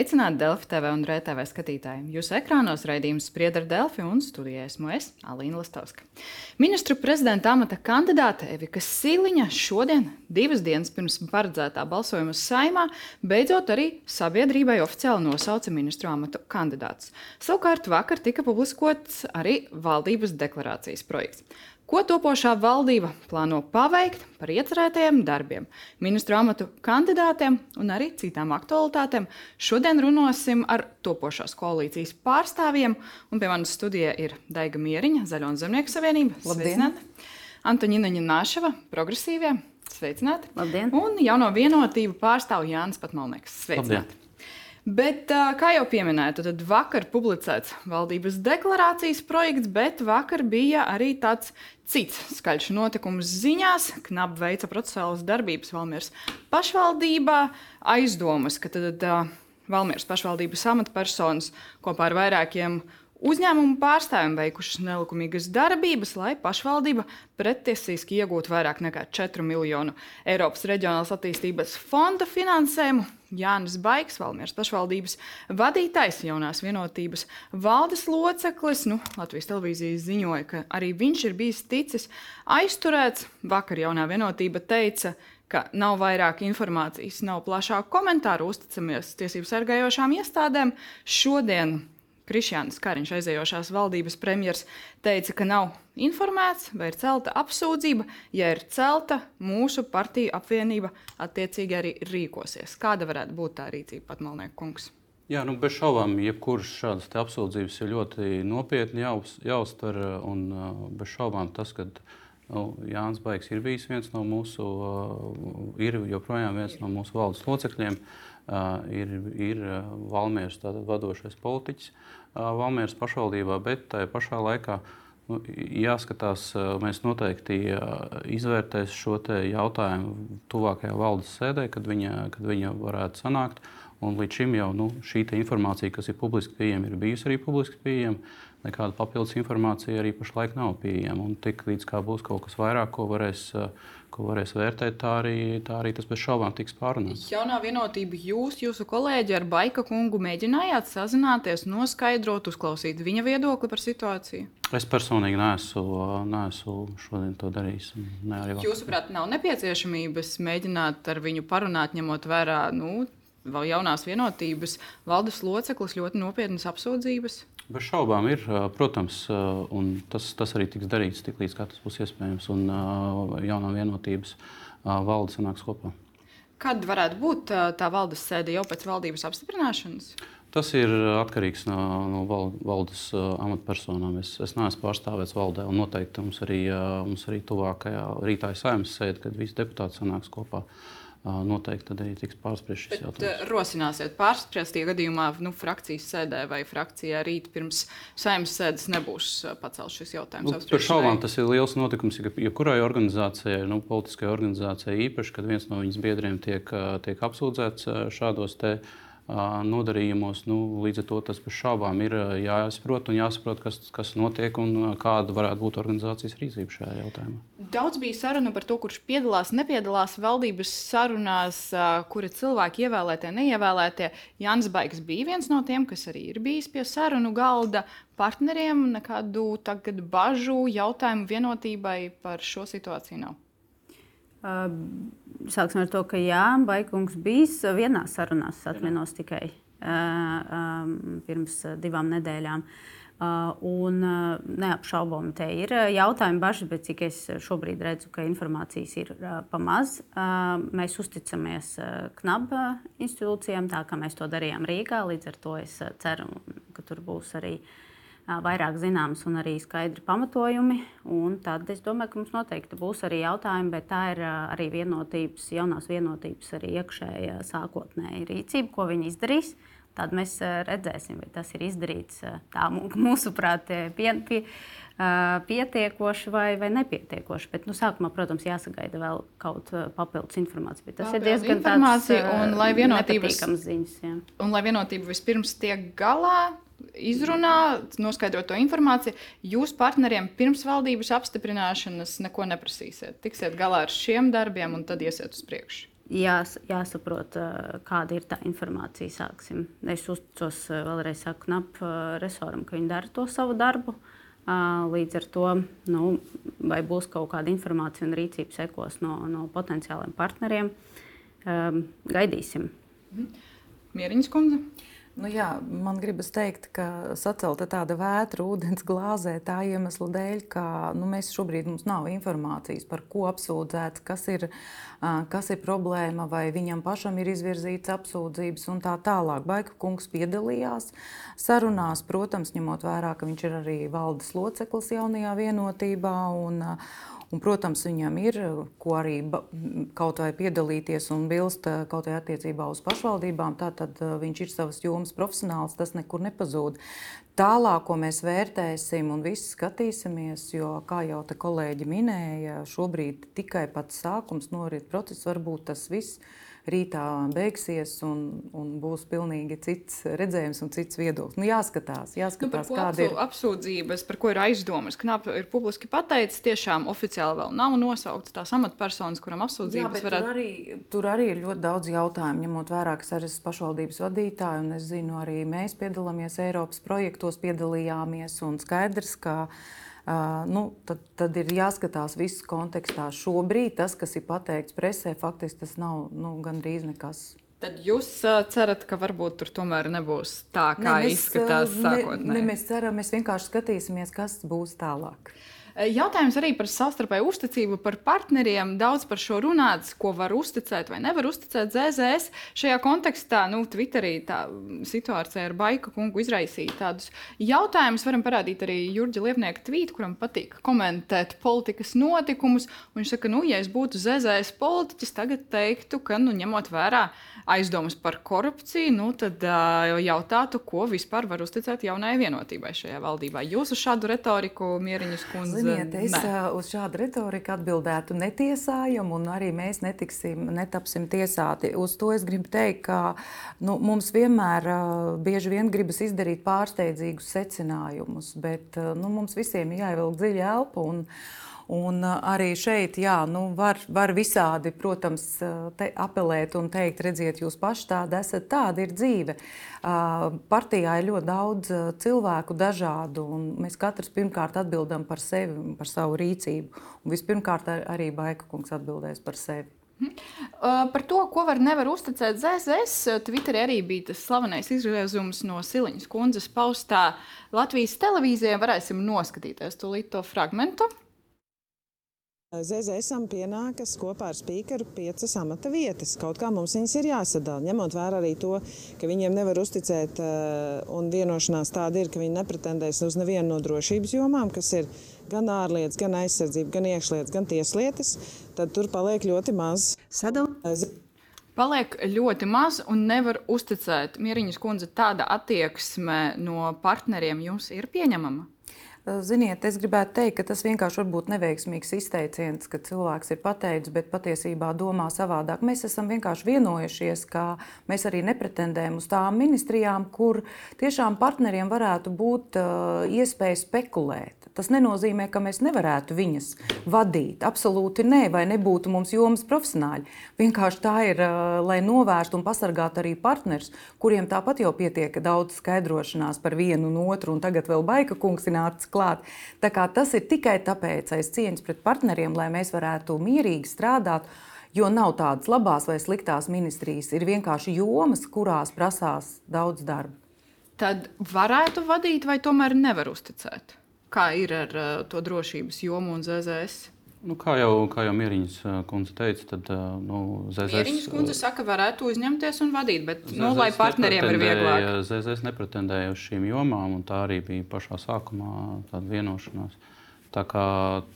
Sveicināti Delfi TV un RTV skatītāji. Jūsu ekrānos raidījums spriedz ar Delfi un studijā esmu es, Alīna Lastovska. Ministru prezidenta amata kandidāte Evika Siliņa šodien, divas dienas pirms paredzētā balsojuma saimā, beidzot arī sabiedrībai oficiāli nosauca ministru amatu kandidātus. Savukārt vakar tika publiskots arī valdības deklarācijas projekts. Ko topošā valdība plāno paveikt par iecerētajiem darbiem, ministru amatu kandidātiem un arī citām aktualitātēm? Šodien runāsim ar topošās koalīcijas pārstāvjiem. Un pie manas studijā ir Daiga Mieriņa, Zaļo un Zemnieku savienība. Labdien! Antoņina Nāšava, progresīvie. Sveicināti! Labdien! Un jauno vienotību pārstāv Jānis Patmalnieks. Sveicināti! Labdien. Bet, kā jau minēju, tad vakar publicēts valdības deklarācijas projekts, bet vakar bija arī tāds cits skaļš notikums ziņās. Knapi veica procesuālas darbības Valmieras pašvaldībā. Aizdomas, ka tad Valmieras pašvaldības amatpersonas kopā ar vairākiem Uzņēmumu pārstāvjiem veikušas nelikumīgas darbības, lai pašvaldība pretiesiski iegūtu vairāk nekā 4 miljonu Eiropas reģionālās attīstības fonda finansējumu. Jānis Baigs, Valmieras pašvaldības vadītājs, jaunās vienotības valdes loceklis. Nu, Latvijas televīzija ziņoja, ka arī viņš ir bijis ticis aizturēts. Vakar jaunā vienotība teica, ka nav vairāk informācijas, nav plašāku komentāru, uzticamies tiesību sargājošām iestādēm. Šodien Krišjāns Kariņš, aizējošās valdības premjers, teica, ka nav informēts, vai ir celta apsūdzība. Ja ir celta, mūsu partija apvienība attiecīgi arī rīkosies. Kāda varētu būt tā rīcība, pat Malnieku kungs? Jā, nu, bez šaubām, jebkuras šādas apsūdzības ir ļoti nopietni jāuz, jāuztver. Un bez šaubām tas, ka nu, Jānis Baigs ir bijis viens no mūsu, ir joprojām viens no mūsu valdes locekļiem, ir, ir Valmieras vadošais politiķis. Valmieras pašvaldībā, bet tajā pašā laikā nu, jāskatās, mēs noteikti izvērtēsim šo jautājumu tuvākajā valdes sēdē, kad viņa, kad viņa varētu sanākt. Un līdz šim jau nu, šī informācija, kas ir publiski pieejama, ir bijusi arī publiski pieejama. Nekāda papildus informācija arī pašlaik nav pieejama. Un tik līdz kā būs kaut kas vairāk, ko varēs uh, ko varēs vērtēt, tā arī, tā arī tas bez šaubām tiks pārunāts. Jaunā vienotība jūs, jūsu kolēģi ar Baika kungu mēģinājāt sazināties, noskaidrot, uzklausīt viņa viedokli par situāciju? Es personīgi neesmu, neesmu šodien to darījis. Jūsuprāt, nav nepieciešamības mēģināt ar viņu parunāt, ņemot vērā nu, jaunās vienotības valdes loceklis ļoti nopietnas apsūdzības? Bez šaubām ir, protams, un tas, tas arī tiks darīts tiklīdz tas būs iespējams, un jaunā vienotības valde sanāks kopā. Kad varētu būt tā valdes sēde jau pēc valdības apstiprināšanas? Tas ir atkarīgs no, no valdes amatpersonām. Es, es neesmu pārstāvēts valdē, un noteikti mums arī, mums arī tuvākajā rītā ir saimnes sēde, kad visi deputāti sanāks kopā. Uh, noteikti arī tiks pārspriests šis jautājums. Rosināsiet pārspriest, ja gadījumā nu, frakcijas sēdē vai frakcijā rīt pirms saimnes sēdes nebūs pacelts šis jautājums. Nu, par šaubām tas ir liels notikums, ja jebkurai organizācijai, nu, politiskai organizācijai īpaši, kad viens no viņas biedriem tiek, tiek apsūdzēts šādos te nodarījumos. Nu, līdz ar to tas bez šaubām ir jāsaprot un jāsaprot, kas, kas notiek un kāda varētu būt organizācijas rīcība šajā jautājumā. Daudz bija saruna par to, kurš piedalās, nepiedalās valdības sarunās, kuri cilvēki ievēlētie, neievēlētie. Jānis Baigs bija viens no tiem, kas arī ir bijis pie sarunu galda. Partneriem nekādu bažu, jautājumu vienotībai par šo situāciju nav. Sāksim ar to, ka jā, Baikungs bijis vienā sarunā, atminos tikai pirms divām nedēļām. Un neapšaubāmi te ir jautājumi, bažas, bet cik es šobrīd redzu, ka informācijas ir pamaz. Mēs uzticamies knaba institūcijām, tā kā mēs to darījām Rīgā. Līdz ar to es ceru, ka tur būs arī uh, vairāk zināms un arī skaidri pamatojumi. Un tad es domāju, ka mums noteikti būs arī jautājumi, bet tā ir arī vienotības, jaunās vienotības arī iekšējā sākotnēja rīcība, ko viņi izdarīs. Tad mēs redzēsim, vai tas ir izdarīts tā, mūsuprāt, pie, pie, pietiekoši vai, vai nepietiekoši. Bet, nu, sākumā, protams, jāsagaida vēl kaut papildus informācija. Bet tas Papildus ir diezgan tāds, un lai vienotības ziņas. Jā. Un lai vienotība vispirms tiek galā, izrunā, noskaidrot to informāciju. Jūs partneriem pirms valdības apstiprināšanas neko neprasīsiet. Tiksiet galā ar šiem darbiem un tad iesiet uz priekšu. jās, jāsaprot, kāda ir tā informācija. Sāksim. Es uzticos vēlreiz NAP resoram, ka viņi dara to savu darbu. Līdz ar to, nu, vai būs kaut kāda informācija un rīcība sekos no, no potenciāliem partneriem, gaidīsim. Mieriņas kundze. Nu jā, man gribas teikt, ka sacelta tāda vētra ūdens glāzē tā iemesla dēļ, ka nu, mēs šobrīd mums nav informācijas par ko apsūdzēts, kas ir, kas ir problēma, vai viņam pašam ir izvirzīts apsūdzības un tā tālāk. Baika kungs piedalījās sarunās, protams, ņemot vērā, ka viņš ir arī valdes loceklis jaunajā vienotībā. Un, Un, protams, viņam ir ko arī kaut vai piedalīties un bilst eh, kaut vai attiecībā uz pašvaldībām. Tātad eh, viņš ir savas jomas profesionāls, tas nekur nepazūd. Tālāk, ko mēs vērtēsim un visi skatīsimies, jo, kā jau te kolēģi minēja, šobrīd tikai pats sākums norit process, varbūt tas viss rītā beigsies un, un būs pilnīgi cits redzējums un cits viedoklis. Nu, jāskatās, jāskatās nu, kāda ir apsūdzības, par ko ir aizdomas. Knap ir publiski pateicis, tiešām oficiāli vēl nav nosauktas tās amatpersonas, kuram apsūdzības Jā, varētu. Tur arī, tur arī ir ļoti daudz jautājumu, ņemot vērā, ka es arī esmu pašvaldības vadītāja un es zinu, arī mēs piedalāmies Eiropas projektos, piedalījāmies un skaidrs, ka nu, tad, tad ir jāskatās viss kontekstā. Šobrīd tas, kas ir pateikts presē, faktiski tas nav nu, gandrīz nekas. Tad jūs uh, cerat, ka varbūt tur tomēr nebūs tā, kā ne, mēs, izskatās sākotnēji? Ne, ne, mēs ceram, mēs vienkārši skatīsimies, kas būs tālāk. Jautājums arī par savstarpēju uzticību, par partneriem. Daudz par šo runāts, ko var uzticēt vai nevar uzticēt ZZS. Šajā kontekstā, nu, Twitterī tā situācija ar Baika kungu izraisīja tādus jautājumus. Varam parādīt arī Jurģa Liepnieka tvītu, kuram patīk komentēt politikas notikumus. Viņš saka, nu, ja es būtu ZZS politiķis, tagad teiktu, ka, nu, ņemot vērā aizdomas par korupciju, nu, tad uh, jautātu, ko vispār var uzticēt jaunajai vienotībai šajā valdībā. Jūs uz šādu retoriku, Mieriņas kundze, Ziniet, es ne. uz šādu retoriku atbildētu netiesājam, un arī mēs netiksim, netapsim tiesāti. Uz to es gribu teikt, ka nu, mums vienmēr bieži vien gribas izdarīt pārsteidzīgus secinājumus, bet nu, mums visiem ir jāievelk dziļa elpa. Un, Un arī šeit jā, nu, var, var visādi, protams, te, apelēt un teikt, redziet, jūs paši tādi esat, tāda ir dzīve. Partijā ir ļoti daudz cilvēku dažādu, un mēs katrs pirmkārt atbildam par sevi, par savu rīcību. Un vispirmkārt arī Baika kungs atbildēs par sevi. Uh, par to, ko var nevar uzticēt ZZS, Twitterī arī bija tas slavenais izrādījums no Siliņas kundzes paustā Latvijas televīzijā. Varēsim noskatīties to fragmentu. ZZSam pienākas kopā ar spīkeru piecas amata vietas. Kaut kā mums viņas ir jāsadala, ņemot vērā arī to, ka viņiem nevar uzticēt, eh, un vienošanās tāda ir, ka viņi nepretendēs uz nevienu no drošības jomām, kas ir gan ārlietas, gan aizsardzība, gan iekšlietas, gan tieslietas, tad tur paliek ļoti maz. Sadala. Paliek ļoti maz un nevar uzticēt. Mieriņas kundze, tāda attieksme no partneriem jums ir pieņemama? Ziniet, es gribētu teikt, ka tas vienkārši būt neveiksmīgs izteiciens, ka cilvēks ir pateicis, bet patiesībā domā savādāk. Mēs esam vienkārši vienojušies, ka mēs arī nepretendējam uz tām ministrijām, kur tiešām partneriem varētu būt uh, iespēja spekulēt. Tas nenozīmē, ka mēs nevarētu viņas vadīt. Absolūti nē, vai nebūtu mums jomas profesionāļi. Vienkārši tā ir, uh, lai novērstu un pasargātu arī partnerus, kuriem tāpat jau pietiek daudz skaidrošanās par vienu un otru, un tagad vēl baika kungs ir nācis klāt. Kā tas ir tikai tāpēc aiz cieņas pret partneriem, lai mēs varētu mierīgi strādāt. Jo nav tādas labās vai sliktās ministrijas, ir vienkārši jomas, kurās prasās daudz darba. Tad varētu vadīt, vai tomēr nevar uzticēt? Kā ir ar uh, to drošības jomu un ZZS? Nu, kā, jau, kā jau Mierīņas uh, kundze teica, tad nu, ZZS. Mierīņas kundze saka, varētu uzņemties un vadīt, bet, ZZS nu, lai partneriem ir vieglāk. ZZS nepretendēja uz šīm jomām, un tā arī bija pašā sākumā tāda vienošanās. Tā, kā,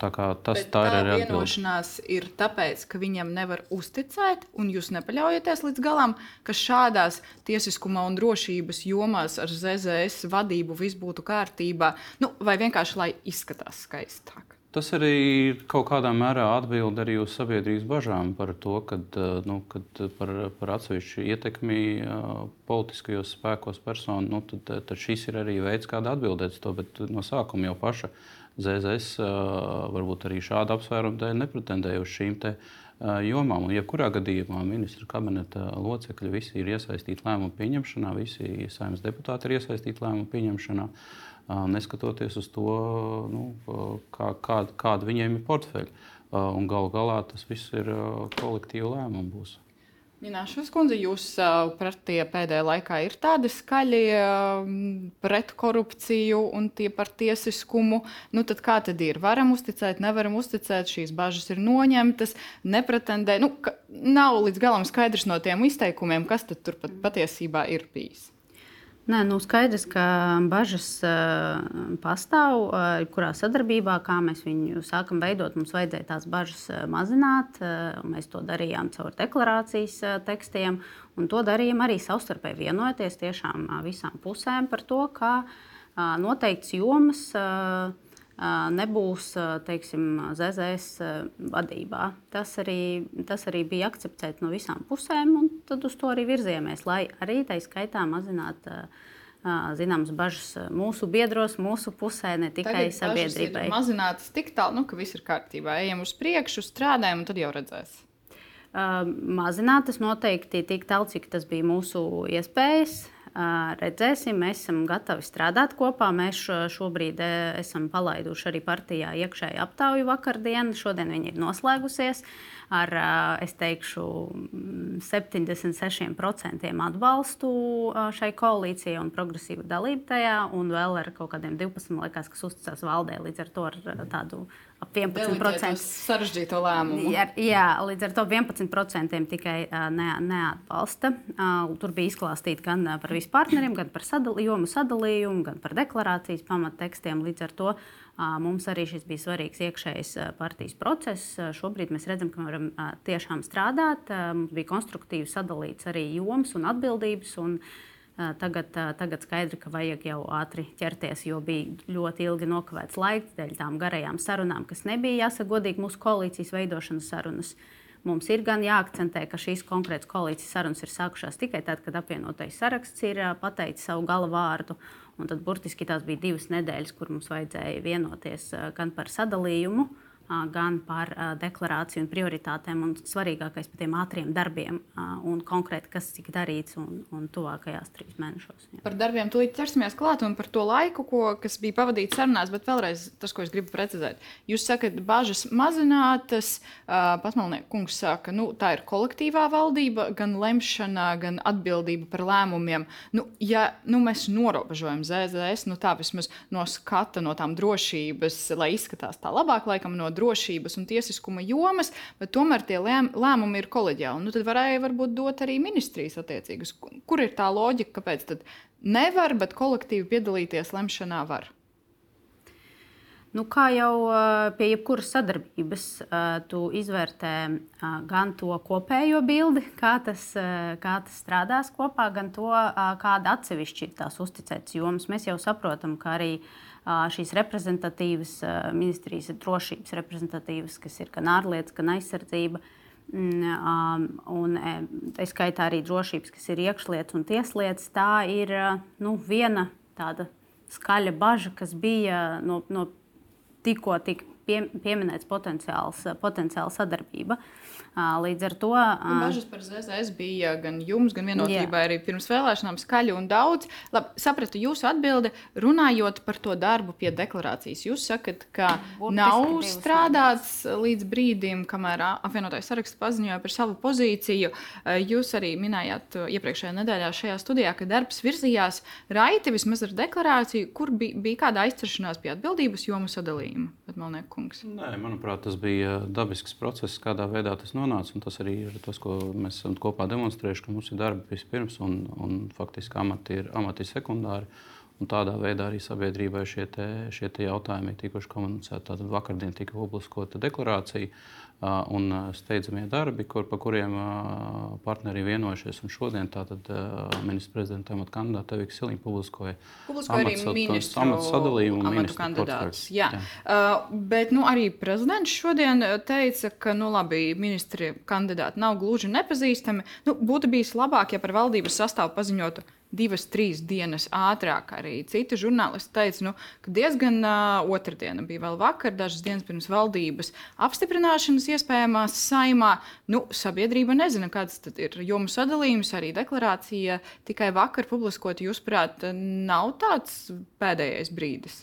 tā, kā tas, Bet tā ir arī vienošanās ir tāpēc, ka viņam nevar uzticēt, un jūs nepaļaujaties līdz galam, ka šādās tiesiskuma un drošības jomās ar ZZS vadību viss būtu kārtībā, nu, vai vienkārši lai izskatās skaistāk. Tas arī kaut kādā mērā atbild arī uz sabiedrības bažām par to, kad, eh, nu, kad par, par atsevišķu ietekmi eh, politiskajos spēkos personu. Nu, tad, tad šis ir arī veids, kā atbildēt uz to. Bet no sākuma jau paša ZZS varbūt arī šāda apsvēruma dēļ nepretendēja uz šīm jomām. Un, jebkurā gadījumā ministra kabineta locekļi visi ir iesaistīti lēmumu pieņemšanā, visi saimnes deputāti ir iesaistīti lēmumu pieņemšanā. Neskatoties uz to, nu, kā, kā, kāda viņiem ir portfeļi. Un galu galā tas viss ir kolektīva lēmuma būs. Nināšas kundze, jūs partija pēdējā laikā ir tādi skaļi pret korupciju un tie par tiesiskumu. Nu, tad kā tad ir? Varam uzticēt, nevaram uzticēt, šīs bažas ir noņemtas, nepretendē. Nu, nav līdz galam skaidrs no tiem izteikumiem, kas tad tur pat patiesībā ir bijis. Nē, nu skaidrs, ka bažas uh, pastāv. Uh, kurā sadarbībā, kā mēs viņu sākam veidot, mums vajadzēja tās bažas uh, mazināt. Uh, mēs to darījām caur deklarācijas uh, tekstiem, un to darījām arī savstarpēji vienojoties tiešām uh, visām pusēm par to, ka uh, noteikts jomas. Uh, nebūs teiksim, ZZS vadībā. Tas arī, tas arī bija akceptēts no visām pusēm, un tad uz to arī virzījāmies, lai arī tā skaitā mazinātu zināmas bažas mūsu biedros, mūsu pusē, ne tikai Tagad sabiedrībai. Mazinātas tik tālu, nu, ka viss ir kārtībā. Ejam uz priekšu, strādājam, un tad jau redzēsim. Uh, mazinātas noteikti tik tālu, cik tas bija mūsu iespējas. Redzēsim, mēs esam gatavi strādāt kopā. Mēs šobrīd esam palaiduši arī partijā iekšēju aptauju vakardien. Šodien viņa ir noslēgusies ar, es teikšu, 76% atbalstu šai koalīcijai un progresīvu dalību tajā, un vēl ar kaut kādiem 12, liekas, kas uzticās valdē līdz ar to ar tādu ap 11%. Sarežģīto lēmumu. Jā, jā, līdz ar to 11% tikai ne, neatbalsta. Tur bija izklāstīts gan par visu partneriem, gan par sadalījumu, sadalījumu, gan par deklarācijas pamattekstiem. Līdz ar to mums arī šis bija svarīgs iekšējs partijas process. Šobrīd mēs redzam, ka varam tiešām strādāt. Mums bija konstruktīvi sadalīts arī joms un atbildības. Un, Tagad, tagad skaidri, ka vajag jau ātri ķerties, jo bija ļoti ilgi nokavēts laiks dēļ tām garajām sarunām, kas nebija jāsaka godīgi mūsu koalīcijas veidošanas sarunas. Mums ir gan jāakcentē, ka šīs konkrētas koalīcijas sarunas ir sākušās tikai tad, kad apvienotais saraksts ir pateicis savu gala vārdu. Un tad burtiski tās bija divas nedēļas, kur mums vajadzēja vienoties gan par sadalījumu, gan par deklarāciju un prioritātēm, un svarīgākais par tiem ātriem darbiem un konkrēti, kas tika darīts un, un tuvākajās trīs mēnešos. Jā. Par darbiem tūlīt ķersimies klāt un par to laiku, ko, kas bija pavadīts sarunās, bet vēlreiz tas, ko es gribu precizēt. Jūs sakat, bažas mazinātas, Pasmalnieks kungs saka, nu, tā ir kolektīvā valdība, gan lemšana, gan atbildība par lēmumiem. Nu, ja nu, mēs norobežojam ZZS, nu, tā vismaz no skata, no tām drošības, lai izskatās tā labāk, laikam no drošības un tiesiskuma jomas, bet tomēr tie lēm, lēmumi ir koleģiāli. Nu, tad varēja varbūt dot arī ministrijas attiecīgas. Kur ir tā loģika, kāpēc tad nevar, bet kolektīvi piedalīties lemšanā var? Nu, kā jau pie jebkuras sadarbības, tu izvērtē gan to kopējo bildi, kā tas, kā tas strādās kopā, gan to, kāda atsevišķi ir tās uzticētas jomas. Mēs jau saprotam, ka arī uh, šīs reprezentatīvas ministrijas drošības reprezentatīvas, kas ir gan ārlietas, gan aizsardzība. Mm, un tā skaitā arī drošības, kas ir iekšlietas un tieslietas. Tā ir nu, viena tāda skaļa bažas, kas bija no, no tikko tik pie, pieminēts potenciāls, potenciāla sadarbība. Uh, Līdz ar to. Nu, bažas par ZZS bija gan jums, gan vienotībai arī pirms vēlēšanām skaļi un daudz. Labi, sapratu jūsu atbildi, runājot par to darbu pie deklarācijas. Jūs sakat, ka Burtiski nav strādāts līdz brīdim, kamēr apvienotais saraksts paziņoja par savu pozīciju. Jūs arī minējāt iepriekšējā nedēļā šajā studijā, ka darbs virzījās raiti vismaz ar deklarāciju, kur bija, bija kāda aizceršanās pie atbildības jomu sadalījuma. Nē, manuprāt, tas bija dabisks process, kādā veidā tas notika nonāca. Tas arī ir tas, ko mēs esam kopā demonstrējuši, ka mums ir darbi vispirms un, un faktiski amati ir, amati sekundāri. Un tādā veidā arī sabiedrībai šie, te, šie te jautājumi ir tikuši komunicēti. Tātad vakardien tika publiskota deklarācija un steidzamie darbi, kur, par kuriem partneri vienojušies. Un šodien tātad ministra prezidenta amata kandidāte Evika Siliņa publiskoja arī amatu sadalījumu amatu kandidātus. Jā. Jā. Uh, bet nu, arī prezidents šodien teica, ka nu, labi, ministri kandidāti nav gluži nepazīstami. Nu, būtu bijis labāk, ja par valdības sastāvu paziņotu divas, trīs dienas ātrāk. Arī citi žurnālisti teica, nu, ka diezgan uh, otrdiena bija vēl vakar, dažas dienas pirms valdības apstiprināšanas iespējamās saimā. Nu, sabiedrība nezina, kāds ir jomu sadalījums, arī deklarācija tikai vakar publiskot. Jūsuprāt, nav tāds pēdējais brīdis?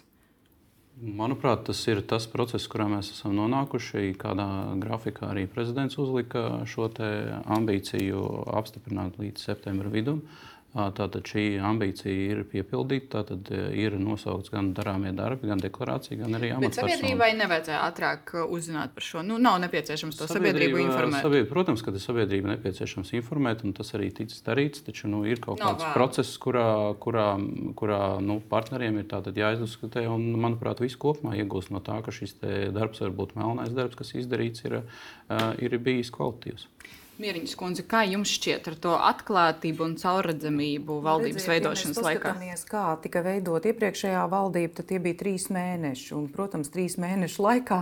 Manuprāt, tas ir tas process, kurā mēs esam nonākuši. Kādā grafikā arī prezidents uzlika šo ambīciju apstiprināt līdz septembra vidum. Uh, Tātad šī ambīcija ir piepildīta. Tātad ir nosaukts gan darāmie darbi, gan deklarācija, gan arī amatpersonu. Bet sabiedrībai nevajadzēja ātrāk uzzināt par šo. Nu, nav nepieciešams to sabiedrību informēt. Sabiedrība, protams, ka sabiedrība nepieciešams informēt, un tas arī ticis darīts. Taču nu, ir kaut no, kāds vēl. process, kurā, kurā, kurā nu, partneriem ir jāizdiskutē. Un, manuprāt, viss kopumā iegūst no tā, ka šis darbs, varbūt melnais darbs, kas izdarīts, ir, ir bijis kvalitīvs. Mieriņas kundze, kā jums šķiet ar to atklātību un caurredzamību valdības Redziet, veidošanas ja laikā? Kā tika veidot iepriekšējā valdība, tad tie bija trīs mēneši. Un, protams, trīs mēnešu laikā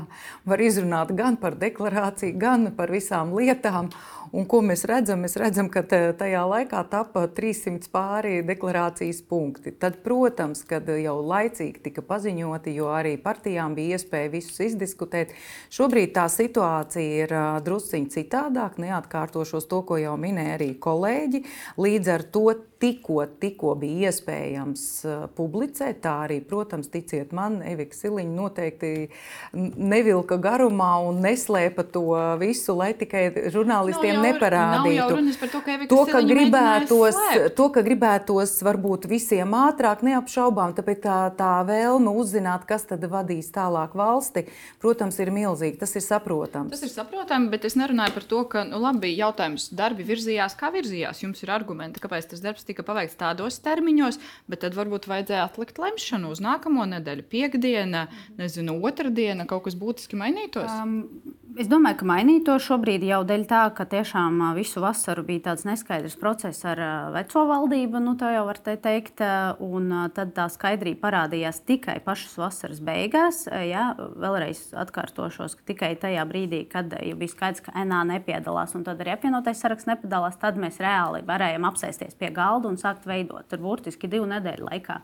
var izrunāt gan par deklarāciju, gan par visām lietām. Un ko mēs redzam? Mēs redzam, ka tajā laikā tapa 300 pāri deklarācijas punkti. Tad, protams, kad jau laicīgi tika paziņoti, jo arī partijām bija iespēja visus izdiskutēt, šobrīd tā situācija ir drusciņi citādāk. Neatkārtošos to, ko jau minēja arī kolēģi. Līdz ar to tikko, tikko bija iespējams publicēt. Tā arī, protams, ticiet man, Evika Siliņa noteikti nevilka garumā un neslēpa to visu, lai tikai žurnālistiem jau, neparādītu. To, ka to, ka gribētos, to, ka gribētos varbūt visiem ātrāk, neapšaubām, tāpēc tā, tā vēlme uzzināt, kas tad vadīs tālāk valsti, protams, ir milzīga. Tas ir saprotams. Tas ir saprotami, bet es nerunāju par to, ka, nu, labi, jautājums darbi virzījās, kā virzījās. Jums ir argumenti, kāpēc tas darbs tika paveikts tādos termiņos, bet tad varbūt vajadzēja atlikt lemšanu uz nākamo nedēļu, piekdiena, nezinu, otrdiena, kaut kas būtiski mainītos. Um, Es domāju, ka mainīto šobrīd jau dēļ tā, ka tiešām visu vasaru bija tāds neskaidrs process ar veco valdību, nu tā jau var te teikt, un tad tā skaidrība parādījās tikai pašas vasaras beigās. Jā, vēlreiz atkārtošos, ka tikai tajā brīdī, kad bija skaidrs, ka NA nepiedalās, un tad arī apvienotais saraksts nepiedalās, tad mēs reāli varējām apsēsties pie galda un sākt veidot. Tur burtiski divu nedēļu laikā.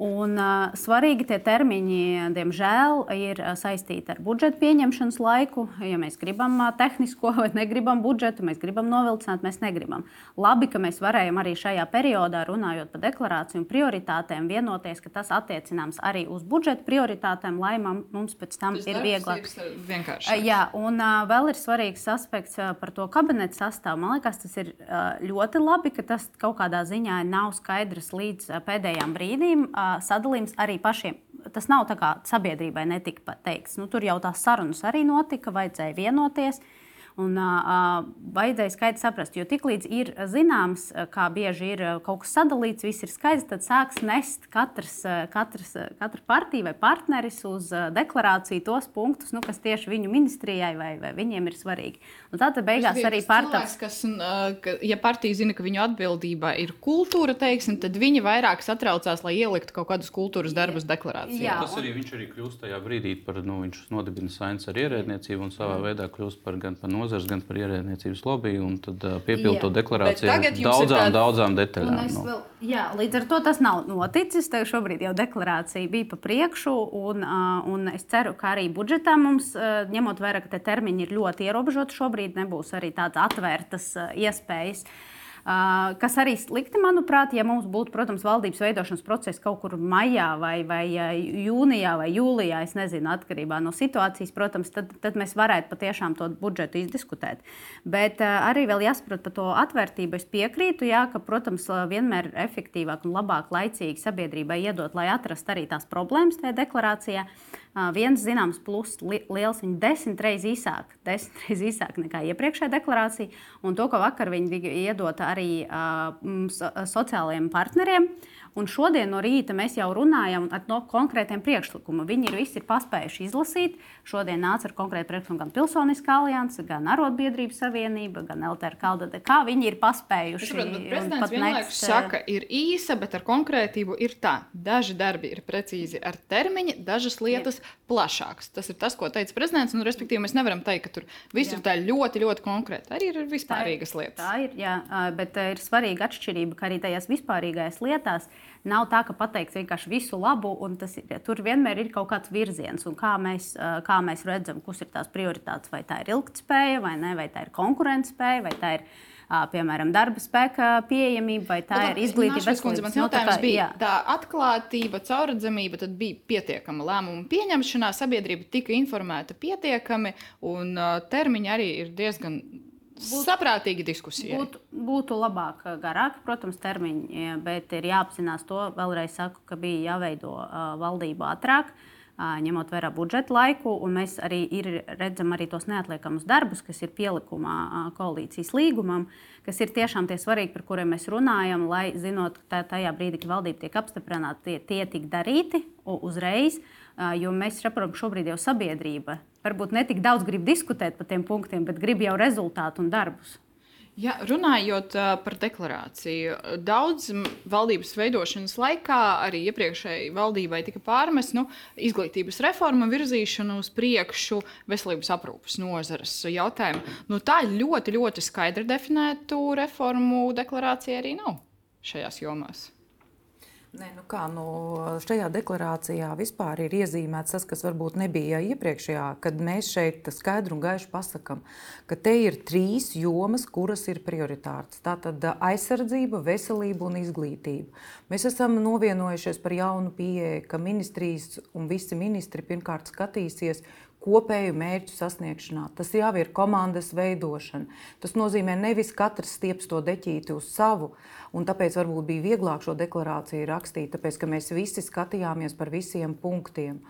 Un, uh, svarīgi tie termiņi, diemžēl, ir saistīti ar budžeta pieņemšanas laiku. Ja mēs gribam uh, tehnisko vai negribam budžetu, mēs gribam novilcināt, mēs negribam. Labi, ka mēs varējām arī šajā periodā, runājot par deklarāciju un prioritātēm, vienoties, ka tas attiecināms arī uz budžeta prioritātēm, lai mums pēc tam tas ir vieglāk. Uh, jā, un uh, vēl ir svarīgs aspekts uh, par to kabineta sastāvu. Man liekas, tas ir uh, ļoti labi, ka tas kaut kādā ziņā nav skaidrs līdz uh, pēdējām brīdīm. Uh, sadalījums arī pašiem. Tas nav tā kā sabiedrībai netika teikts. Nu, tur jau tās sarunas arī notika, vajadzēja vienoties. Uh, Un uh, vajadzēja skaidri saprast, jo tiklīdz ir zināms, kā bieži ir kaut kas sadalīts, viss ir skaidrs, tad sāks nest katrs, katrs, katra partija vai partneris uz deklarāciju tos punktus, nu, kas tieši viņu ministrijai vai, vai viņiem ir svarīgi. Un tad beigās arī partijas. Kas, ka, ja partija zina, ka viņu atbildībā ir kultūra, teiksim, tad viņi vairāk satraucās, lai ieliktu kaut kādus kultūras darbus deklarācijā. Jā, tas arī viņš arī kļūst tajā brīdī par, nu, viņš nodibina saimnes ar ierēdniecību un savā mm. veidā kļūst par gan par nozars, gan par ierēdniecības lobby, un tad piepildīt to deklarāciju ar daudzām, tād... daudzām detaļām. No. Nu. Vēl, jā, līdz ar to tas nav noticis. Tev šobrīd jau deklarācija bija pa priekšu, un, un es ceru, ka arī budžetā mums, ņemot vērā, ka termiņi ir ļoti ierobežoti, šobrīd nebūs arī tādas atvērtas iespējas. Uh, kas arī slikti, manuprāt, ja mums būtu, protams, valdības veidošanas process kaut kur maijā vai, vai jūnijā vai jūlijā, es nezinu, atkarībā no situācijas, protams, tad, tad mēs varētu patiešām to budžetu izdiskutēt. Bet arī vēl jāsaprot par to atvērtību. Es piekrītu, jā, ka, protams, vienmēr ir efektīvāk un labāk laicīgi sabiedrībai iedot, lai atrastu arī tās problēmas tajā deklarācijā. Uh, viens zināms pluss li liels, viņa desmit reizes īsāk, desmit reizes īsāk nekā iepriekšējā deklarācija. Un to, ko vakar viņi iedota arī uh, sociālajiem partneriem. Un šodien no rīta mēs jau runājam ar no konkrētiem priekšlikumiem. Viņi ir visi ir paspējuši izlasīt. Šodien nāca ar konkrētu priekšlikumu gan Pilsoniskā alianse, gan Arotbiedrības savienība, gan LTR Kaldade. Kā viņi ir paspējuši? Saprot, prezidents vienlaikus next... saka, ir īsa, bet ar konkrētību ir tā. Daži darbi ir precīzi ar termiņu, dažas lietas jā. plašākas. Tas ir tas, ko teica prezidents. Un, respektīvi, mēs nevaram teikt, ka tur viss jā. ir tā ļoti, ļoti konkrēti. Arī ir vispārīgas lietas. Tā ir, jā, bet ir svarīga atšķirība, ka arī tajās vispārīgajās lietās nav tā, ka pateiks vienkārši visu labu, un tas, tur vienmēr ir kaut kāds virziens, un kā mēs, kā mēs redzam, kas ir tās prioritātes. Vai tā ir ilgspēja, vai, ne, vai tā ir konkurētspēja, vai tā ir piemēram, darba spēka pieejamība, vai tā nu, ir izglītība. Mans jautājums no, bija, tā atklātība, caurredzamība, tad bija pietiekama lēmuma pieņemšanā, sabiedrība tika informēta pietiekami, un uh, termiņi arī ir diezgan būtu, saprātīga diskusija. Būtu, būtu labāk, garāk, protams, termiņi, bet ir jāapzinās to. Vēlreiz saku, ka bija jāveido uh, valdība ātrāk. Uh, ņemot vērā budžeta laiku, un mēs arī ir, redzam arī tos neatliekamus darbus, kas ir pielikumā uh, koalīcijas līgumam, kas ir tiešām tie svarīgi, par kuriem mēs runājam, lai zinot, ka tajā brīdī, kad valdība tiek apstiprināta, tie, tie tik darīti uzreiz. Uh, jo mēs saprotam, šobrīd jau sabiedrība varbūt ne tik daudz grib diskutēt par tiem punktiem, bet grib jau rezultātu un darbus. Ja, runājot par deklarāciju, daudz valdības veidošanas laikā arī iepriekšējai valdībai tika pārmest nu, izglītības reforma virzīšanu uz priekšu veselības aprūpas nozares jautājumu. Nu, tā ļoti, ļoti skaidri definētu reformu deklarācija arī nav šajās jomās. Nē, nu kā, nu, šajā deklarācijā vispār ir iezīmēts tas, kas varbūt nebija iepriekšējā, kad mēs šeit skaidri un gaiši pasakām, ka te ir trīs jomas, kuras ir prioritāras. Tātad aizsardzība, veselība un izglītība. Mēs esam novienojušies par jaunu pieeju, ka ministrijas un visi ministri pirmkārt skatīsies, kopēju mērķu sasniegšanā. Tas jau ir komandas veidošana. Tas nozīmē nevis katrs stieps to deķīti uz savu, un tāpēc varbūt bija vieglāk šo deklarāciju rakstīt, tāpēc ka mēs visi skatījāmies par visiem punktiem.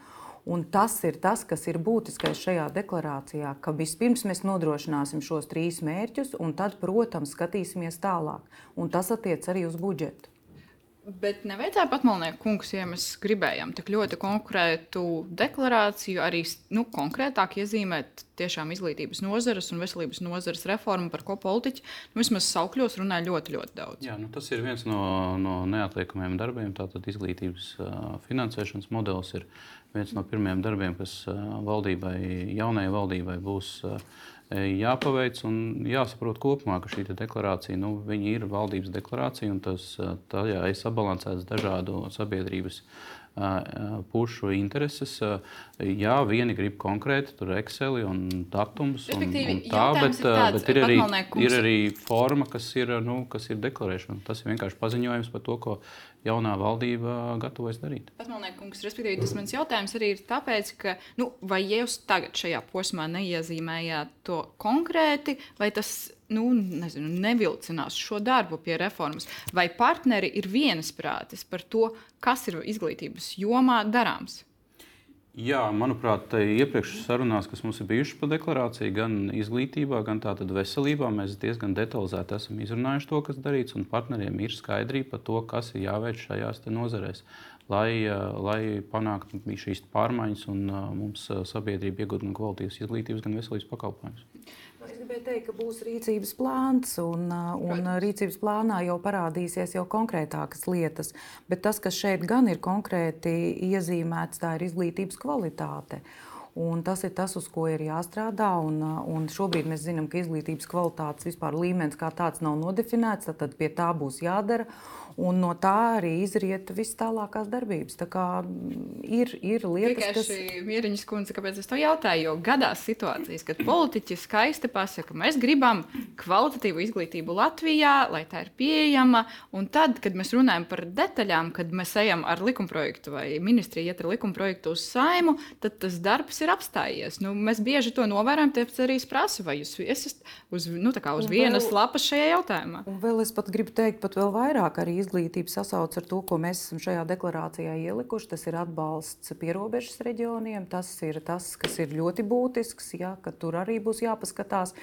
Un tas ir tas, kas ir būtiskais šajā deklarācijā, ka vispirms mēs nodrošināsim šos trīs mērķus, un tad, protams, skatīsimies tālāk. Un tas attiec arī uz budžetu. Bet nevajadzēja patmalnieku kungs, ja mēs gribējām tik ļoti konkrētu deklarāciju, arī nu, konkrētāk iezīmēt tiešām izglītības nozares un veselības nozares reformu, par ko politiķi nu, vismaz saukļos runāja ļoti, ļoti daudz. Jā, nu, tas ir viens no, no neatliekamiem darbiem. Tātad izglītības uh, finansēšanas modelis ir viens no pirmajiem darbiem, kas uh, valdībai, jaunajai valdībai būs. Uh, jāpaveic un jāsaprot kopumā, ka šī deklarācija nu, ir valdības deklarācija un tas tajā ir sabalansēts dažādu sabiedrības pušu intereses. Jā, vieni grib konkrēti, tur Excel un datums un, un tā, bet, ir tāds, bet ir, arī, ir arī forma, kas ir, nu, kas ir deklarēšana. Tas ir vienkārši paziņojums par to, ko jaunā valdība gatavojas darīt. Patmalniekungs, respektīvi, tas mans jautājums arī ir tāpēc, ka, nu, vai jūs tagad šajā posmā neiezīmējāt to konkrēti, vai tas nu, nezinu, nevilcinās šo darbu pie reformas, vai partneri ir vienisprātis par to, kas ir izglītības jomā darāms? Jā, manuprāt, iepriekšējās sarunās, kas mums ir bijušas par deklarāciju, gan izglītībā, gan veselībā, mēs diezgan detalizēti esam izrunājuši to, kas darīts, un partneriem ir skaidrība par to, kas ir jāveic šajās nozarēs, lai, lai panāktu šīs pārmaiņas un mums sabiedrība iegūtu gan kvalitātes izglītības, gan veselības pakalpojumus. Es gribēju teikt, ka būs rīcības plāns, un, un rīcības plānā jau parādīsies jau konkrētākas lietas. Bet tas, kas šeit gan ir konkrēti iezīmēts, tā ir izglītības kvalitāte. Un tas ir tas, uz ko ir jāstrādā. Un, un šobrīd mēs zinām, ka izglītības kvalitātes vispār līmenis kā tāds nav nodefinēts. Tad pie tā būs jādara. Un no tā arī izriet viss tālākās darbības. Tā kā ir, ir lietas, kas. Vienkārši Mieriņas kundze, kāpēc es to jautāju? Jo gadās situācijas, kad politiķi skaisti pasaka, mēs gribam kvalitatīvu izglītību Latvijā, lai tā ir pieejama. Un tad, kad mēs runājam par detaļām, kad mēs ejam ar likumprojektu vai ministrija iet ar likumprojektu uz saimu, tad tas darbs ir apstājies. Nu, mēs bieži to novērojam, tāpēc arī es prasu, vai jūs esat uz, nu, uz vienas vēl, lapas šajā jautājumā. Un vēl es pat gribu teikt, pat vēl vairāk arī izglītība sasauc ar to, ko mēs esam šajā deklarācijā ielikuši. Tas ir atbalsts pierobežas reģioniem, tas ir tas, kas ir ļoti būtisks, ja, ka tur arī būs jāpaskatās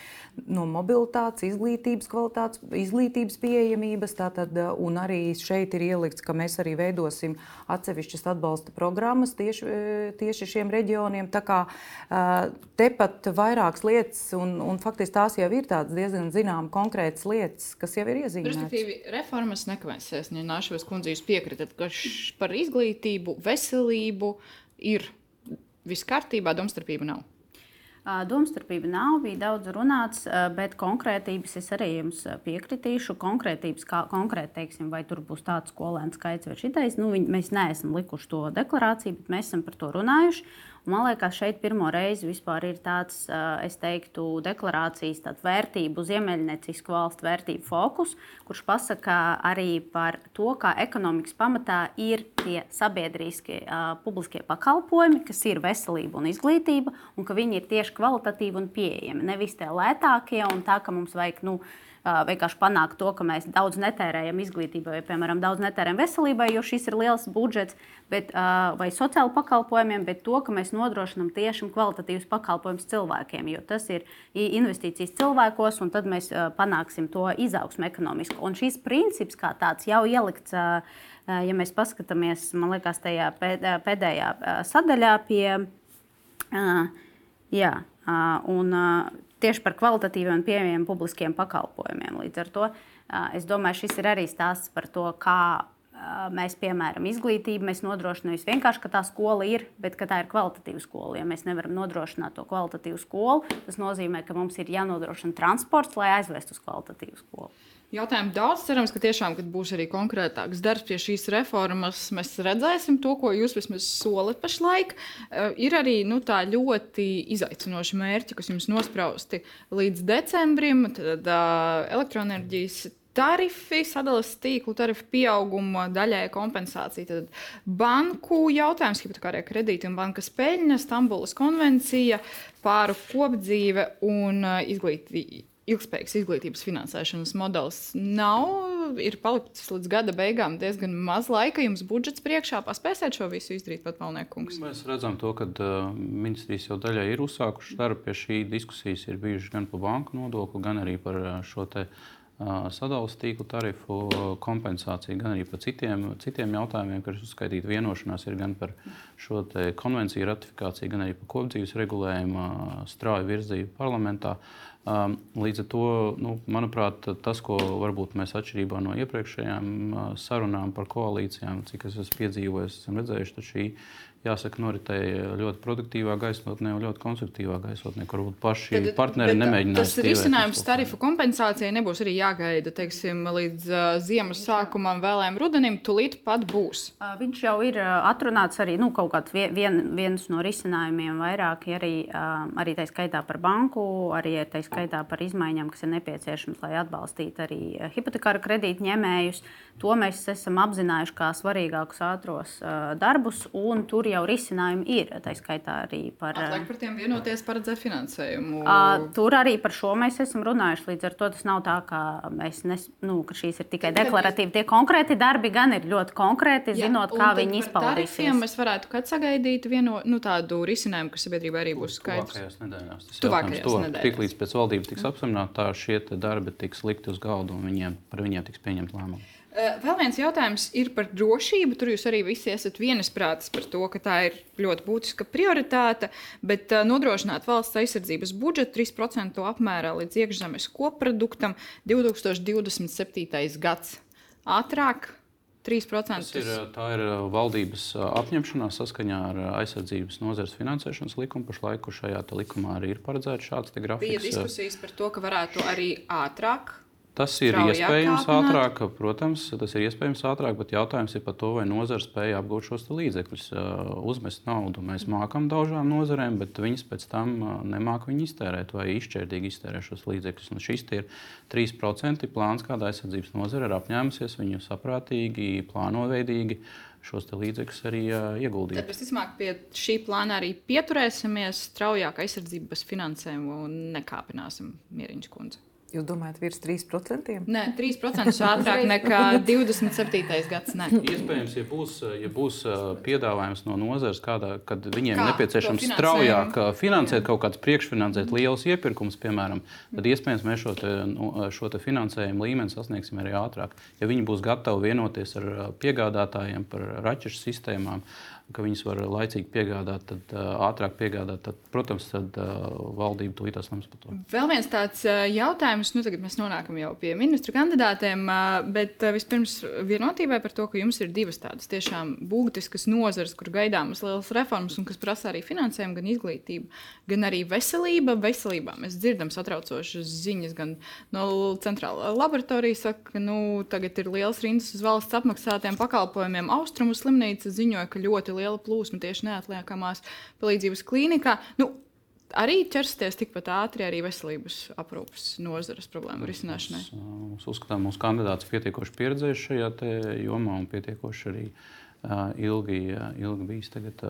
no mobilitātes, izglītības kvalitātes, izglītības pieejamības. Tātad, un arī šeit ir ielikts, ka mēs arī veidosim atsevišķas atbalsta programmas tieši, tieši šiem reģioniem. Tā kā tepat vairākas lietas, un, un faktiski tās jau ir diezgan zināmas konkrētas lietas, kas jau ir iezīmētas. Respektīvi, reformas nekavēsies. Ja Nāšavas kundze, jūs piekritat, ka par izglītību, veselību ir viss kārtībā, domstarpība nav. Domstarpība nav, bija daudz runāts, bet konkrētības es arī jums piekritīšu. Konkrētības, kā konkrēti teiksim, vai tur būs tāds skolēnu skaits vai šitais, nu, viņi, mēs neesam likuši to deklarāciju, bet mēs esam par to runājuši. Man liekas, šeit pirmo reizi vispār ir tāds, es teiktu, deklarācijas vērtību, ziemeļniecisku valstu vērtību fokus, kurš pasaka arī par to, kā ekonomikas pamatā ir tie sabiedriskie publiskie pakalpojumi, kas ir veselība un izglītība, un ka viņi ir tieši kvalitatīvi un pieejami. Nevis tie lētākie un tā, ka mums vajag. Nu, vienkārši panākt to, ka mēs daudz netērējam izglītībai, vai, piemēram, daudz netērējam veselībai, jo šis ir liels budžets, bet, vai sociālu pakalpojumiem, bet to, ka mēs nodrošinām tiešām kvalitatīvus pakalpojumus cilvēkiem, jo tas ir investīcijas cilvēkos, un tad mēs panāksim to izaugsmu ekonomisku. Un šīs princips kā tāds jau ielikts, ja mēs paskatāmies, man liekas, tajā pēdējā sadaļā pie. Jā, un tieši par kvalitatīviem un pieejamiem publiskiem pakalpojumiem. Līdz ar to es domāju, šis ir arī stāsts par to, kā mēs, piemēram, izglītību mēs nodrošinām nevis vienkārši, ka tā skola ir, bet ka tā ir kvalitatīva skola. Ja mēs nevaram nodrošināt to kvalitatīvu skolu, tas nozīmē, ka mums ir jānodrošina transports, lai aizvestu uz kvalitatīvu skolu. Jautājumu daudz. Cerams, ka tiešām, kad būs arī konkrētāks darbs pie šīs reformas, mēs redzēsim to, ko jūs vismaz solat pašlaik. Uh, ir arī nu, tā ļoti izaicinoši mērķi, kas jums nosprausti līdz decembrim. Tad uh, elektroenerģijas tarifi, sadalījuma tīklu tarifu pieauguma daļai kompensācija. Tad banku jautājums, hipotekārie kredīti un bankas peļņa, Stambulas konvencija, pāru kopdzīve un izglītība ilgspējīgas izglītības finansēšanas modelis nav. Ir palicis līdz gada beigām diezgan maz laika. Jums budžets priekšā paspēsiet šo visu izdarīt, pat Malniekungs. Mēs redzam, to, ka uh, ministrijas jau daļai ir uzsākušas darbu pie šī diskusijas. Ir bijušas gan par banku nodokli, gan arī par šo te. Uh, Sadalījuma tīklu tarifu kompensāciju, gan arī par citiem, citiem jautājumiem, kas uzskaitīti vienošanās, ir gan par šo konvenciju ratifikāciju, gan arī par kopdzīves regulējumu strauju virzību parlamentā. Uh, Līdz ar to, nu, manuprāt, tas, ko varbūt mēs atšķirībā no iepriekšējām sarunām par koalīcijām, cik es esmu piedzīvojis, esam redzējuši, šī jāsaka, noritēja ļoti produktīvā gaisotnē un ļoti konstruktīvā gaisotnē, kur varbūt paši tad, partneri nemēģināja. Tas risinājums tarifu kompensācijai nebūs arī jāgaida teiksim, līdz uh, ziemas sākumam, vēlēm rudenim. Tūlīt pat būs. Uh, viņš jau ir uh, atrunāts arī nu, kaut kāds vien, viens no risinājumiem, vairāki arī, uh, arī tā skaitā par banku, arī tā skaitā par izmaiņām, kas ir nepieciešamas, lai atbalstītu arī hipotekāru kredītņēmējus. To mēs esam apzinājuši kā svarīgākus ātros uh, darbus, un tur jau risinājumi ir. Tā skaitā arī par. Atliek par tiem vienoties paredzēt finansējumu. Uh, tur arī par šo mēs esam runājuši. Līdz ar to tas nav tā, ka, nes, nu, ka šīs ir tikai deklaratīvi. Tie konkrēti darbi gan ir ļoti konkrēti, Jā, zinot, kā viņi izpaudīsies. Mēs varētu kad sagaidīt vieno, nu, tādu risinājumu, kas sabiedrībai arī būs skaidrs. Tuvākajās nedēļās. Tas Tuvākajās to, nedēļās. Tik līdz pēc valdības tiks apsamināta, šie darbi tiks likti uz galda un viņiem, par viņiem tiks pieņemt lēmumu. Eh, vēl viens jautājums ir par drošību. Tur jūs arī visi esat vienisprātis par to, ka tā ir ļoti būtiska prioritāte. Bet uh, nodrošināt valsts aizsardzības budžetu 3% apmērā līdz iekšzemes koproduktam 2027. gads. Ātrāk 3%. Ir, tā ir eh, valdības apņemšanās saskaņā ar aizsardzības nozares finansēšanas likumu. Pašlaik šajā likumā arī ir paredzēts šāds grafiks. Bija diskusijas par to, ka varētu arī ātrāk Tas ir iespējams ātrāk, protams, tas ir iespējams ātrāk, bet jautājums ir par to, vai nozara spēja apgūt šos līdzekļus, uzmest naudu. Mēs mākam daudzām nozarēm, bet viņas pēc tam nemāku viņu iztērēt vai izšķērdīgi iztērēt šos līdzekļus. Un šis ir 3% plāns, kāda aizsardzības nozara ir apņēmusies viņu saprātīgi, plānoveidīgi šos līdzekļus arī ieguldīt. Tad, visticamāk, pie šī plāna arī pieturēsimies straujāk aizsardzības finansējumu un nekāpināsim Mieriņš kundzi. Jūs domājat, virs 3%? Nē, 3% ātrāk nekā 27. gads. Nē. Iespējams, ja būs, ja būs piedāvājums no nozares, kādā, kad viņiem Kā nepieciešams straujāk finansēt kaut kādas priekšfinansēt liels iepirkums, piemēram, tad iespējams mēs šo, te, nu, šo te finansējumu līmeni sasniegsim arī ātrāk. Ja viņi būs gatavi vienoties ar piegādātājiem par raķešu sistēmām, ka viņas var laicīgi piegādāt, tad uh, ātrāk piegādāt, tad, protams, tad uh, valdība to itās lems par to. Vēl viens tāds uh, jautājums, nu tagad mēs nonākam jau pie ministru kandidātiem, uh, bet uh, vispirms vienotībai par to, ka jums ir divas tādas tiešām būtiskas nozares, kur gaidāmas lielas reformas un kas prasa arī finansējumu, gan izglītību, gan arī veselība. Veselībā mēs dzirdam satraucošas ziņas gan no centrālā laboratorijas, ka nu, tagad ir liels rindas uz valsts apmaksātiem pakalpojumiem. Austrumu slimnīca ziņoja, ka ļoti liela plūsma tieši neatliekamās palīdzības klīnikā. Nu, arī ķersties tikpat ātri arī veselības aprūpes nozares problēmu risināšanai? Mēs uzskatām, ka mūsu kandidāts pietiekoši pieredzējis šajā jomā un pietiekoši arī ilgi, ilgi bijis tagad,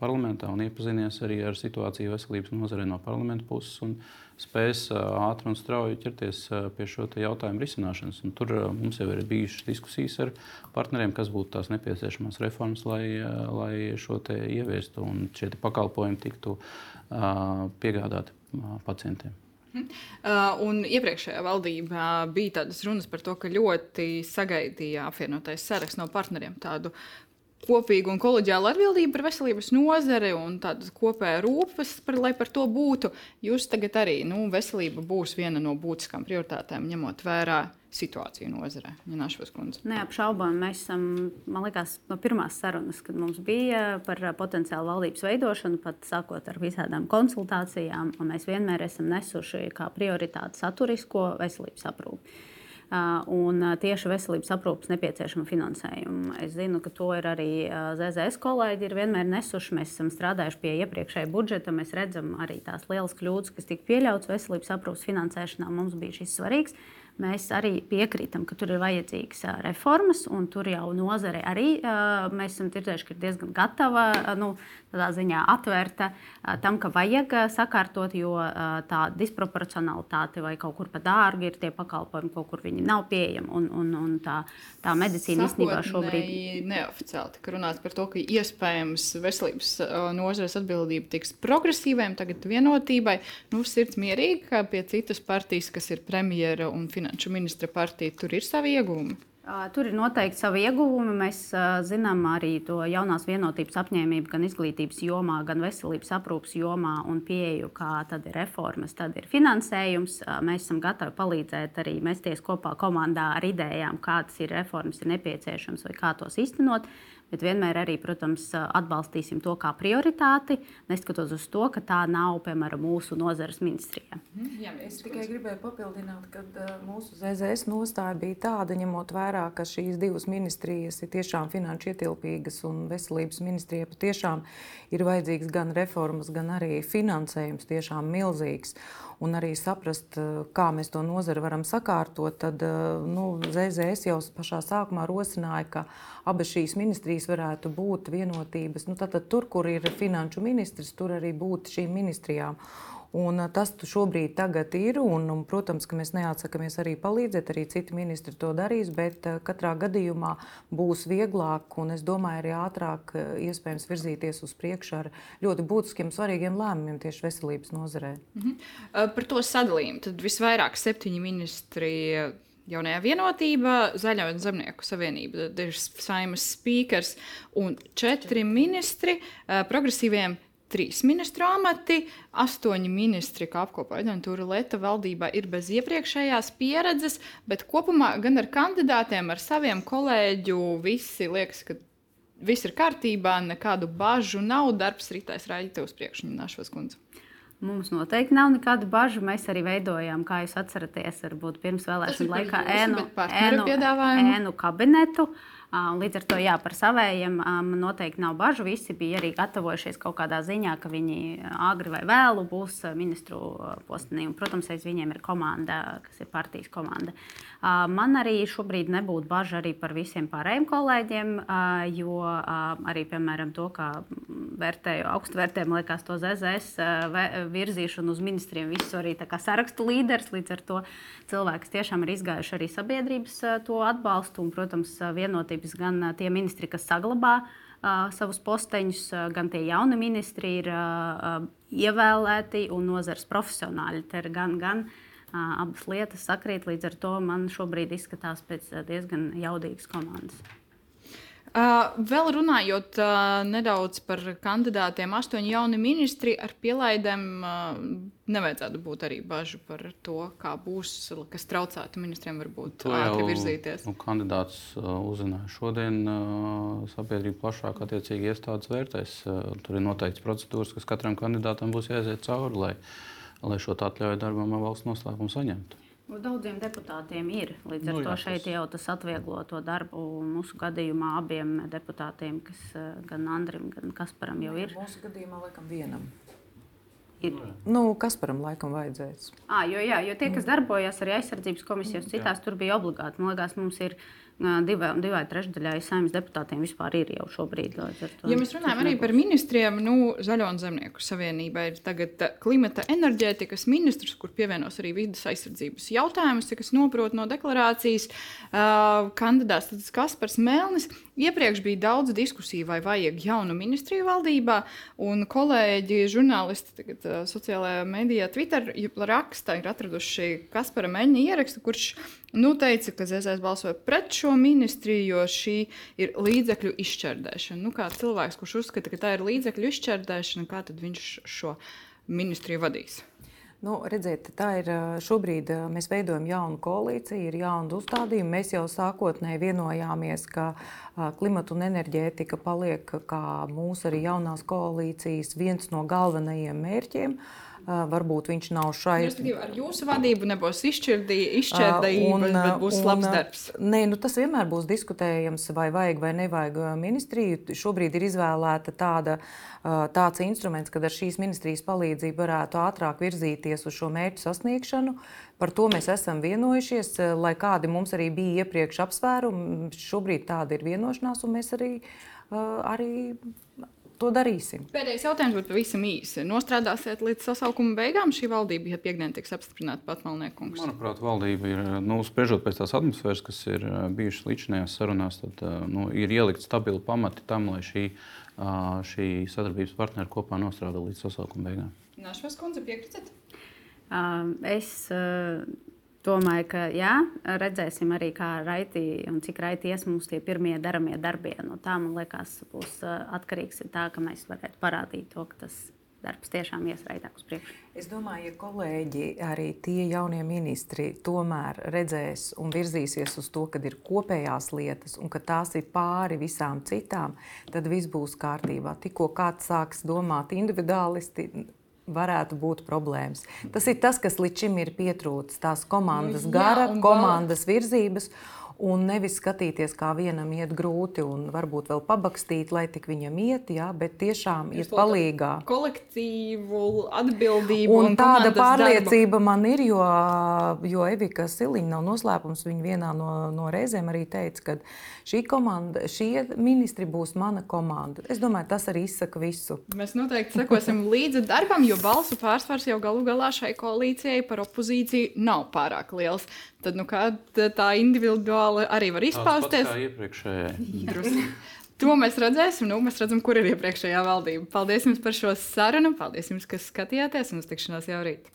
parlamentā un iepazinies arī ar situāciju veselības nozarē no parlamenta puses. Un, spēs ātri un strauji ķerties pie šo jautājumu risināšanas. Un tur mums jau ir bijušas diskusijas ar partneriem, kas būtu tās nepieciešamās reformas, lai, lai šo ieviestu un šie pakalpojumi tiktu piegādāti pacientiem. Uh, un iepriekšējā valdībā bija tādas runas par to, ka ļoti sagaidīja apvienotais saraksts no partneriem tādu kopīgu un kolēģiālu atbildību par veselības nozari un tādu kopēju rūpes, par, lai par to būtu. Jūs tagad arī, nu, veselība būs viena no būtiskām prioritātēm, ņemot vērā situāciju nozarē. Neapšaubām, mēs esam, man liekas, no pirmās sarunas, kad mums bija par potenciālu valdības veidošanu, pat sākot ar visādām konsultācijām, un mēs vienmēr esam nesuši kā prioritāti saturisko veselības aprūpi un tieši veselības aprūpas nepieciešama finansējuma. Es zinu, ka to ir arī ZZS kolēģi ir vienmēr nesuši. Mēs esam strādājuši pie iepriekšējā budžeta. Mēs redzam arī tās lielas kļūdas, kas tika pieļautas veselības aprūpas finansēšanā. Mums bija šis svarīgs mēs arī piekrītam, ka tur ir vajadzīgas reformas, un tur jau nozare arī mēs esam dzirdējuši, ka ir diezgan gatava, nu, tādā ziņā atvērta tam, ka vajag sakārtot, jo tā disproporcionalitāte vai kaut kur pa dārgi ir tie pakalpojumi, kaut kur viņi nav pieejami, un, un, un tā, tā medicīna īstenībā šobrīd. Neoficiāli tika runāts par to, ka iespējams veselības nozares atbildība tiks progresīviem, tagad vienotībai. Nu, sirds mierīgi, ka pie citas partijas, kas ir premjera un finanses finanšu ministra partija, tur ir savi ieguvumi. Tur ir noteikti savi ieguvumi. Mēs uh, zinām arī to jaunās vienotības apņēmību gan izglītības jomā, gan veselības aprūpas jomā un pieeju, kā tad ir reformas, tad ir finansējums. Uh, mēs esam gatavi palīdzēt arī mesties kopā komandā ar idejām, kādas ir reformas ir nepieciešamas vai kā tos īstenot. Uh, bet vienmēr arī, protams, atbalstīsim to kā prioritāti, neskatoties uz to, ka tā nav, piemēram, mūsu nozares ministrijā. Mhm. Jā, es tikai gribēju papildināt, ka mūsu ZZS nostāja bija tāda, ņemot vērā, ka šīs divas ministrijas ir tiešām finanšu ietilpīgas un veselības ministrija patiešām ir vajadzīgs gan reformas, gan arī finansējums tiešām milzīgs un arī saprast, kā mēs to nozari varam sakārtot, tad nu, ZZS jau pašā sākumā rosināja, ka abas šīs ministrijas varētu būt vienotības. Nu, tad, tad tur, kur ir finanšu ministrs, tur arī būt šīm ministrijām. Un tas šobrīd ir. Un, un, protams, ka mēs neatsakāmies arī palīdzēt. Arī citi ministri to darīs. Bet katrā gadījumā būs vieglāk un es domāju, arī ātrāk iespējams virzīties uz priekšu ar ļoti būtiskiem, svarīgiem lēmumiem tieši veselības nozarē. Mhm. Par to sadalījumu. Tad visvairāk septiņi ministri jaunajā vienotībā, Zaļo un Zemnieku savienība, ir saimas spīkers un četri ministri progresīviem trīs ministru amati, astoņi ministri, kā apkopā aģentūra Lieta valdībā, ir bez iepriekšējās pieredzes, bet kopumā gan ar kandidātiem, ar saviem kolēģu, visi liekas, ka viss ir kārtībā, nekādu bažu nav, darbs ritēs rādīt uz priekšu, Našos kundze. Mums noteikti nav nekādu bažu. Mēs arī veidojām, kā jūs atceraties, varbūt pirms vēlēšanu laikā ēnu, ēnu, ēnu kabinetu. Uh, Līdz ar to jā, par savējiem man noteikti nav bažu. Visi bija arī gatavojušies kaut kādā ziņā, ka viņi agri vai vēlu būs ministru postenī. Un, protams, aiz viņiem ir komanda, kas ir partijas komanda. Man arī šobrīd nebūtu bažu arī par visiem pārējiem kolēģiem, jo arī, piemēram, to, kā vērtēju, augstu vērtējumu, liekas, to ZZS virzīšanu uz ministriem, visu arī sarakstu līderis. Līdz ar to cilvēks tiešām ir izgājuši arī sabiedrības to atbalstu un, protams, vienotības gan tie ministri, kas saglabā uh, savus posteņus, uh, gan tie jauni ministri ir uh, ievēlēti un nozars profesionāļi. Te ir gan, gan abas lietas sakrīt, līdz ar to man šobrīd izskatās pēc diezgan jaudīgas komandas. Uh, vēl runājot uh, nedaudz par kandidātiem, astoņi jauni ministri ar pielaidēm. Uh, nevajadzētu būt arī bažu par to, kā būs, kas traucētu ministriem varbūt to ātri jau, virzīties. Nu, kandidāts uh, uzzināja šodien, uh, sabiedrība plašāk attiecīgi iestādes vērtēs. Uh, tur ir noteikts procedūras, kas katram kandidātam būs jāiziet cauri, lai, lai šo atļauju darbam valsts noslēpumu saņemtu. Nu, daudziem deputātiem ir. Līdz ar nu, jā, to šeit jau tas atvieglo to darbu. Mūsu gadījumā abiem deputātiem, kas eh, gan Andrim, gan Kasparam jau ir. Mūsu gadījumā laikam vienam. Ir. Nu, kas param laikam vajadzēs? À, jo, jā, jo tie, kas darbojas arī aizsardzības komisijās, citās jā. tur bija obligāti. Man liekas, mums ir divai, divai trešdaļai saimnes deputātiem vispār ir jau šobrīd. Ja mēs runājam arī par ministriem, nu, Zaļo un Zemnieku savienībā ir tagad klimata enerģētikas ministrs, kur pievienos arī vidas aizsardzības jautājumus, kas noprot no deklarācijas. Uh, kandidāts Kaspars Melnis. Iepriekš bija daudz diskusiju, vai vajag jaunu ministriju valdībā, un kolēģi, žurnālisti, tagad uh, sociālajā medijā, Twitter rakstā ir atraduši Kaspara Meņa ierakstu, kurš nu, teica, ka ZZS balsoja pret šo ministriju, jo šī ir līdzekļu izšķērdēšana. Nu, kā cilvēks, kurš uzskata, ka tā ir līdzekļu izšķērdēšana, kā tad viņš šo ministriju vadīs? Nu, redziet, tā ir šobrīd. Mēs veidojam jaunu koalīciju, ir jauni uzstādījumi. Mēs jau sākotnēji vienojāmies, ka klimata un enerģētika paliek kā mūsu arī jaunās koalīcijas viens no galvenajiem mērķiem. Uh, varbūt viņš nav šai. Respektīvi, ar jūsu vadību nebūs izšķirdījuma, bet būs un, labs darbs. Nē, nu, tas vienmēr būs diskutējams, vai vajag vai nevajag ministriju. Šobrīd ir izvēlēta tāda, tāds instruments, kad ar šīs ministrijas palīdzību varētu ātrāk virzīties uz šo mērķu sasniegšanu. Par to mēs esam vienojušies, lai kādi mums arī bija iepriekš apsvērumi. Šobrīd tāda ir vienošanās, un mēs arī, arī to darīsim. Pēdējais jautājums būtu pavisam īsi. Nostrādāsiet līdz sasaukuma beigām šī valdība, ja piekdien tiks apstiprināta pat Malniekungs? Manuprāt, valdība ir, nu, spriežot pēc tās atmosfēras, kas ir bijušas līdzinājās sarunās, tad nu, ir ielikt stabili pamati tam, lai šī, šī sadarbības partneri kopā nostrādā līdz sasaukuma beigām. Našvas kundze piekrītat? Uh, es uh, Domāju, ka jā, redzēsim arī, kā raiti un cik raiti ies mums tie pirmie daramie darbi. No tā, man liekas, būs atkarīgs tā, ka mēs varētu parādīt to, ka tas darbs tiešām ies raitāk uz priekšu. Es domāju, ja kolēģi, arī tie jaunie ministri, tomēr redzēs un virzīsies uz to, ka ir kopējās lietas un ka tās ir pāri visām citām, tad viss būs kārtībā. Tikko kāds sāks domāt individuālisti, varētu būt problēmas. Tas ir tas, kas līdz šim ir pietrūcis. Tās komandas gara, Jā, komandas virzības. Un nevis skatīties, kā vienam iet grūti, un varbūt vēl pabakstīt, lai tik viņam iet, jā, bet tiešām ir palīgā. Kolektīvu atbildību. Un, un tāda pārliecība darba. man ir, jo, jo Evika Siliņa nav noslēpums. Viņa vienā no, no reizēm arī teica, ka šī komanda, šie ministri būs mana komanda. Es domāju, tas arī izsaka visu. Mēs noteikti sekosim līdzi darbam, jo balsu pārsvars jau galu galā šai koalīcijai par opozīciju nav pārāk liels. Tad nu, tā individuāli arī var izpausties. Tā iepriekšējā. To mēs redzēsim. Nu, mēs redzam, kur ir iepriekšējā valdība. Paldies jums par šo sarunu. Paldies jums, kas skatījāties un uz tikšanos jau rīt.